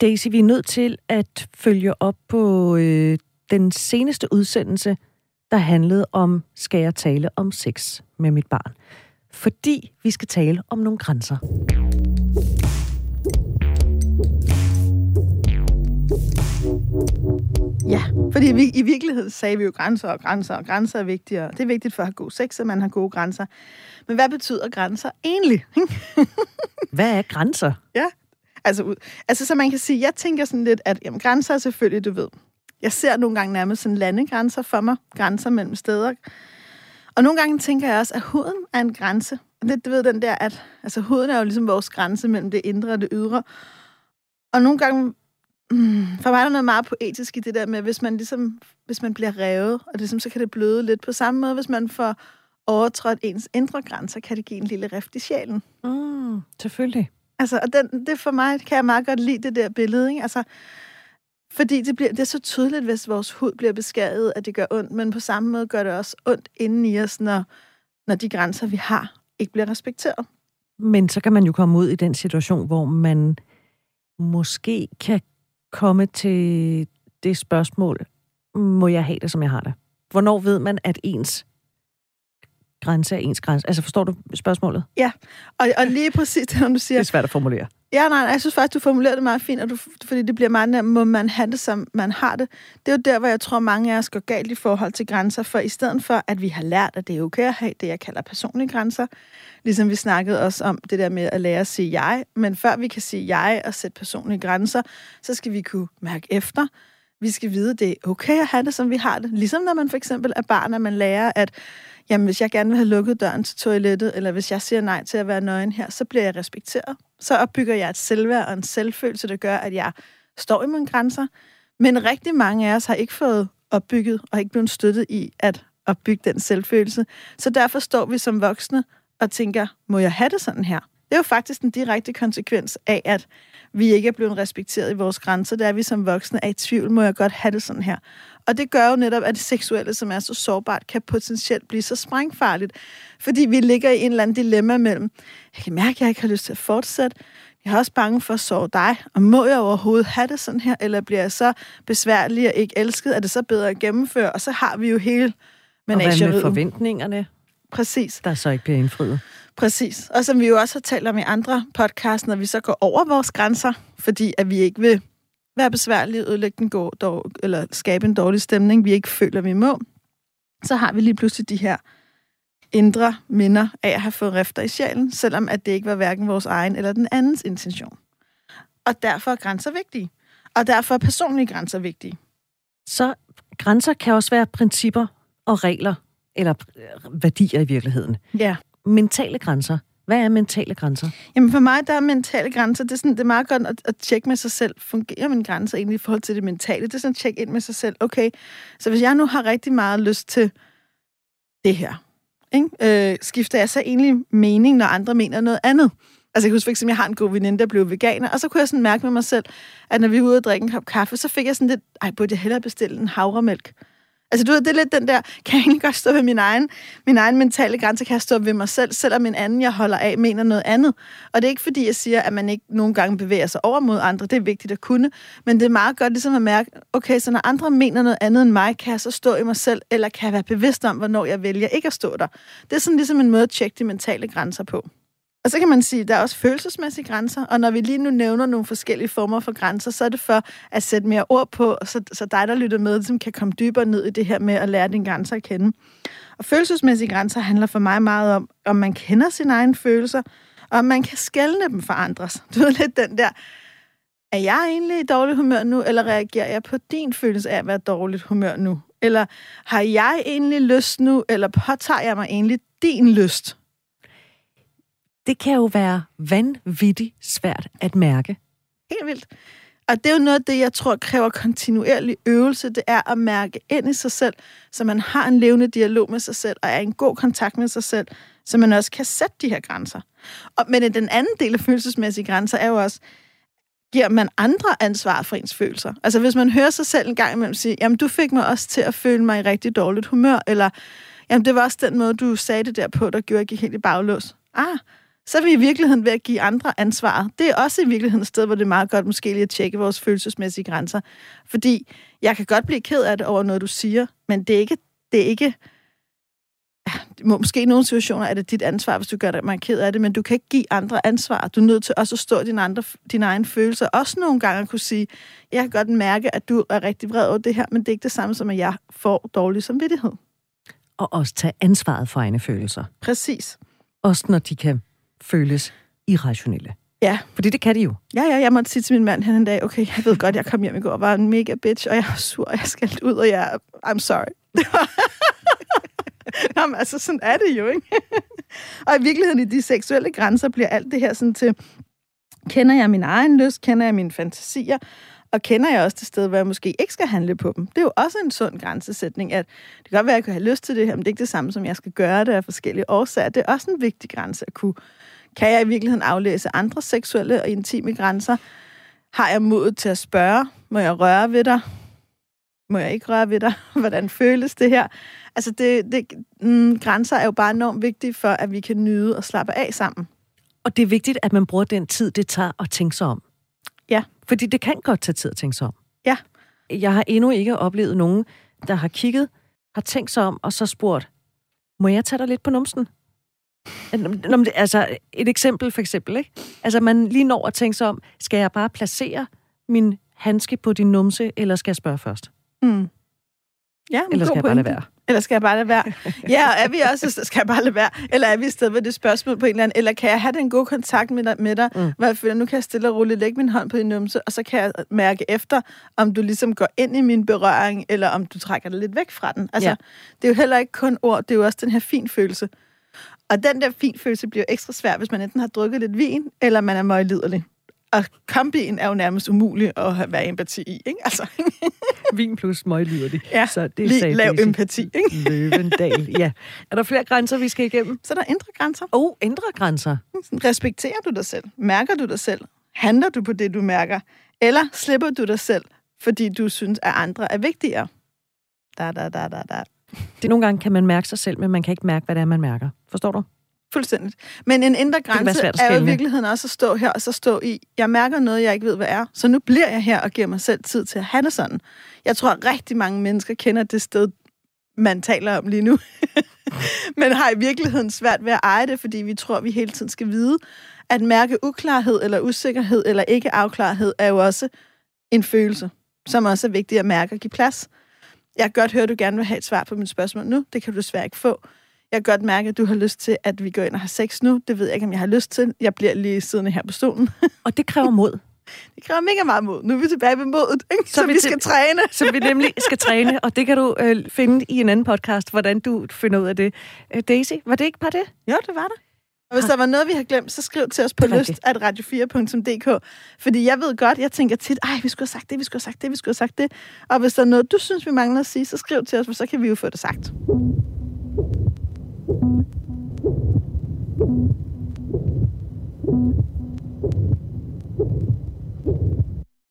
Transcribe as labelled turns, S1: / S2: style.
S1: Daisy, vi er nødt til at følge op på øh, den seneste udsendelse, der handlede om, skal jeg tale om sex med mit barn? Fordi vi skal tale om nogle grænser.
S2: Ja, fordi vi, i virkeligheden sagde vi jo grænser og grænser, og grænser er vigtigere. Det er vigtigt for at have god sex, at man har gode grænser. Men hvad betyder grænser egentlig?
S1: hvad er grænser?
S2: Ja, altså, altså så man kan sige, jeg tænker sådan lidt, at jamen, grænser er selvfølgelig, du ved, jeg ser nogle gange nærmest sådan landegrænser for mig, grænser mellem steder. Og nogle gange tænker jeg også, at huden er en grænse. Lidt, det, du ved den der, at altså, huden er jo ligesom vores grænse mellem det indre og det ydre. Og nogle gange Mm, for mig er der noget meget poetisk i det der med, hvis man ligesom, hvis man bliver revet, og det, ligesom, så kan det bløde lidt på samme måde, hvis man får overtrådt ens indre grænser, kan det give en lille rift i sjælen.
S1: Mm, selvfølgelig.
S2: Altså, og den, det for mig kan jeg meget godt lide det der billede, ikke? Altså, fordi det, bliver, det er så tydeligt, hvis vores hud bliver beskadiget, at det gør ondt, men på samme måde gør det også ondt inden i os, når, når de grænser, vi har, ikke bliver respekteret.
S1: Men så kan man jo komme ud i den situation, hvor man måske kan komme til det spørgsmål, må jeg have det, som jeg har det? Hvornår ved man, at ens grænse er ens grænse? Altså, forstår du spørgsmålet?
S2: Ja, og, og lige præcis det, du siger...
S1: Det er svært at formulere.
S2: Ja, nej, jeg synes faktisk, du formulerer det meget fint, og du, fordi det bliver meget må man have det, som man har det. Det er jo der, hvor jeg tror, mange af os går galt i forhold til grænser, for i stedet for, at vi har lært, at det er okay at have det, jeg kalder personlige grænser, ligesom vi snakkede også om det der med at lære at sige jeg, men før vi kan sige jeg og sætte personlige grænser, så skal vi kunne mærke efter. Vi skal vide, at det er okay at have det, som vi har det. Ligesom når man for eksempel er barn, og man lærer, at jamen, hvis jeg gerne vil have lukket døren til toilettet, eller hvis jeg siger nej til at være nøgen her, så bliver jeg respekteret. Så opbygger jeg et selvværd og en selvfølelse, der gør, at jeg står i mine grænser. Men rigtig mange af os har ikke fået opbygget og ikke blevet støttet i at opbygge den selvfølelse. Så derfor står vi som voksne og tænker, må jeg have det sådan her? Det er jo faktisk en direkte konsekvens af, at vi ikke er blevet respekteret i vores grænser. Det er, vi som voksne er i tvivl, må jeg godt have det sådan her. Og det gør jo netop, at det seksuelle, som er så sårbart, kan potentielt blive så sprængfarligt. Fordi vi ligger i en eller anden dilemma mellem, jeg kan mærke, at jeg ikke har lyst til at fortsætte, jeg er også bange for at sove dig, og må jeg overhovedet have det sådan her, eller bliver jeg så besværlig og ikke elsket, er det så bedre at gennemføre? Og så har vi jo hele
S1: menageriet. Og hvad med forventningerne?
S2: Præcis.
S1: Der så ikke bliver indfriet.
S2: Præcis. Og som vi jo også har talt om i andre podcasts, når vi så går over vores grænser, fordi at vi ikke vil være besværlige, ødelægge den gå, dog, eller skabe en dårlig stemning, vi ikke føler, vi må, så har vi lige pludselig de her indre minder af at have fået rifter i sjælen, selvom at det ikke var hverken vores egen eller den andens intention. Og derfor er grænser vigtige. Og derfor er personlige grænser vigtige.
S1: Så grænser kan også være principper og regler, eller værdier i virkeligheden.
S2: Ja.
S1: Mentale grænser. Hvad er mentale grænser?
S2: Jamen for mig, der er mentale grænser, det er, sådan, det er meget godt at, at tjekke med sig selv. Fungerer min grænser egentlig i forhold til det mentale? Det er sådan at tjekke ind med sig selv. Okay, så hvis jeg nu har rigtig meget lyst til det her, ikke? Øh, skifter jeg så egentlig mening, når andre mener noget andet? Altså jeg kan huske, at jeg har en god veninde, der blev veganer, og så kunne jeg sådan mærke med mig selv, at når vi var ude og drikke en kop kaffe, så fik jeg sådan lidt, ej, burde jeg hellere bestille en havremælk? Altså, du ved, det er lidt den der, kan jeg egentlig godt stå ved min egen, min egen mentale grænse, kan jeg stå ved mig selv, selvom en anden, jeg holder af, mener noget andet. Og det er ikke fordi, jeg siger, at man ikke nogle gange bevæger sig over mod andre, det er vigtigt at kunne, men det er meget godt ligesom at mærke, okay, så når andre mener noget andet end mig, kan jeg så stå i mig selv, eller kan jeg være bevidst om, hvornår jeg vælger ikke at stå der. Det er sådan ligesom en måde at tjekke de mentale grænser på. Og så kan man sige, at der er også følelsesmæssige grænser, og når vi lige nu nævner nogle forskellige former for grænser, så er det for at sætte mere ord på, så, så dig, der lytter med, som kan komme dybere ned i det her med at lære dine grænser at kende. Og følelsesmæssige grænser handler for mig meget om, om man kender sine egne følelser, og om man kan skælne dem for andres. Du ved lidt den der, er jeg egentlig i dårligt humør nu, eller reagerer jeg på din følelse af at være dårligt humør nu? Eller har jeg egentlig lyst nu, eller påtager jeg mig egentlig din lyst?
S1: Det kan jo være vanvittigt svært at mærke.
S2: Helt vildt. Og det er jo noget af det, jeg tror kræver kontinuerlig øvelse, det er at mærke ind i sig selv, så man har en levende dialog med sig selv, og er i en god kontakt med sig selv, så man også kan sætte de her grænser. Og, men den anden del af følelsesmæssige grænser er jo også, giver man andre ansvar for ens følelser? Altså hvis man hører sig selv en gang imellem sige, jamen du fik mig også til at føle mig i rigtig dårligt humør, eller jamen det var også den måde, du sagde det der på, der gjorde, at jeg helt i baglås. Ah, så er vi i virkeligheden ved at give andre ansvar. Det er også i virkeligheden et sted, hvor det er meget godt måske lige at tjekke vores følelsesmæssige grænser. Fordi jeg kan godt blive ked af det over noget, du siger, men det er ikke, det er ikke måske i nogle situationer er det dit ansvar, hvis du gør dig meget ked af det, men du kan ikke give andre ansvar. Du er nødt til også at stå din andre, dine egne følelser. Også nogle gange at kunne sige, jeg kan godt mærke, at du er rigtig vred over det her, men det er ikke det samme som, at jeg får dårlig samvittighed.
S1: Og også tage ansvaret for egne følelser.
S2: Præcis.
S1: Også når de kan føles irrationelle.
S2: Ja.
S1: Fordi det kan de jo.
S2: Ja, ja, jeg måtte sige til min mand hen en dag, okay, jeg ved godt, jeg kom hjem i går og var en mega bitch, og jeg er sur, og jeg skal ud, og jeg I'm sorry. Jamen, altså, sådan er det jo, ikke? og i virkeligheden, i de seksuelle grænser, bliver alt det her sådan til, kender jeg min egen lyst, kender jeg mine fantasier, og kender jeg også det sted, hvor jeg måske ikke skal handle på dem. Det er jo også en sund grænsesætning, at det kan godt være, at jeg kan have lyst til det her, men det er ikke det samme, som jeg skal gøre det af forskellige årsager. Det er også en vigtig grænse at kunne. Kan jeg i virkeligheden aflæse andre seksuelle og intime grænser? Har jeg modet til at spørge? Må jeg røre ved dig? Må jeg ikke røre ved dig? Hvordan føles det her? Altså, det, det, mm, grænser er jo bare enormt vigtige for, at vi kan nyde og slappe af sammen.
S1: Og det er vigtigt, at man bruger den tid, det tager at tænke sig om.
S2: Ja.
S1: Fordi det kan godt tage tid at tænke sig om.
S2: Ja.
S1: Jeg har endnu ikke oplevet nogen, der har kigget, har tænkt sig om, og så spurgt, må jeg tage dig lidt på numsen? Altså, et eksempel for eksempel, ikke? Altså, man lige når at tænke sig om, skal jeg bare placere min handske på din numse, eller skal jeg spørge først?
S2: Mm. Ja,
S1: eller skal jeg bare lade være?
S2: Eller skal jeg bare lade være? Ja, er vi også, skal jeg bare lade være? Eller er vi i stedet ved det spørgsmål på en eller anden? Eller kan jeg have den gode kontakt med dig, med dig mm. hvor jeg føler, nu kan jeg stille og roligt lægge min hånd på din numse, og så kan jeg mærke efter, om du ligesom går ind i min berøring, eller om du trækker dig lidt væk fra den. Altså, ja. det er jo heller ikke kun ord, det er jo også den her fin følelse. Og den der fin følelse bliver ekstra svær, hvis man enten har drukket lidt vin, eller man er møgliderlig og kombien er jo nærmest umulig at være empati i, ikke? Altså.
S1: Vin plus møglyder
S2: Ja, så det er lige lav empati, ikke?
S1: Løvendal, ja. Er der flere grænser, vi skal igennem?
S2: Så er der indre grænser.
S1: Oh, indre grænser.
S2: Respekterer du dig selv? Mærker du dig selv? Handler du på det, du mærker? Eller slipper du dig selv, fordi du synes, at andre er vigtigere? Da, da, da, da, da.
S1: Det nogle gange kan man mærke sig selv, men man kan ikke mærke, hvad det er, man mærker. Forstår du?
S2: Fuldstændigt. Men en indre grænse er jo i virkeligheden også at stå her og så stå i, jeg mærker noget, jeg ikke ved, hvad er, så nu bliver jeg her og giver mig selv tid til at have det sådan. Jeg tror, at rigtig mange mennesker kender det sted, man taler om lige nu. Men har i virkeligheden svært ved at eje det, fordi vi tror, at vi hele tiden skal vide, at mærke uklarhed eller usikkerhed eller ikke afklarhed er jo også en følelse, som også er vigtig at mærke og give plads. Jeg kan godt høre, at du gerne vil have et svar på mit spørgsmål nu. Det kan du desværre ikke få. Jeg kan godt mærke, at du har lyst til, at vi går ind og har sex nu. Det ved jeg ikke, om jeg har lyst til. Jeg bliver lige siddende her på stolen.
S1: og det kræver mod.
S2: Det kræver mega meget mod. Nu er vi tilbage ved modet, ikke? Så, så vi, vi skal træne.
S1: Så vi nemlig skal træne, og det kan du øh, finde i en anden podcast, hvordan du finder ud af det. Øh, Daisy, var det ikke bare det?
S2: Jo, det var det. Og hvis der var noget, vi har glemt, så skriv til os på lyst at radio4.dk. Fordi jeg ved godt, jeg tænker tit, ej, vi skulle have sagt det, vi skulle have sagt det, vi skulle have sagt det. Og hvis der er noget, du synes, vi mangler at sige, så skriv til os, for så kan vi jo få det sagt.